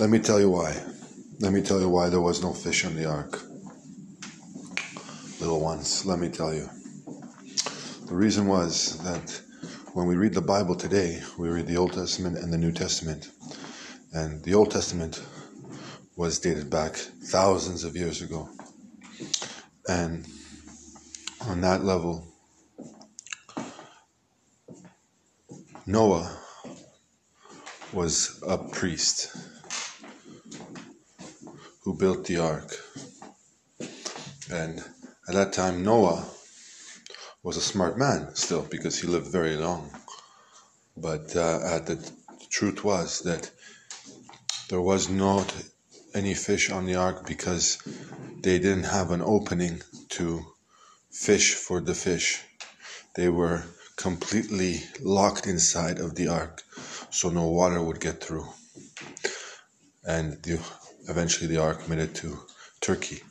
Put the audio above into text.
Let me tell you why. Let me tell you why there was no fish on the ark. Little ones, let me tell you. The reason was that when we read the Bible today, we read the Old Testament and the New Testament. And the Old Testament was dated back thousands of years ago. And on that level, Noah was a priest who built the ark. And at that time, Noah was a smart man still because he lived very long. But uh, the, the truth was that there was not any fish on the ark because they didn't have an opening to fish for the fish. They were completely locked inside of the ark so no water would get through. And the, eventually they are committed to Turkey.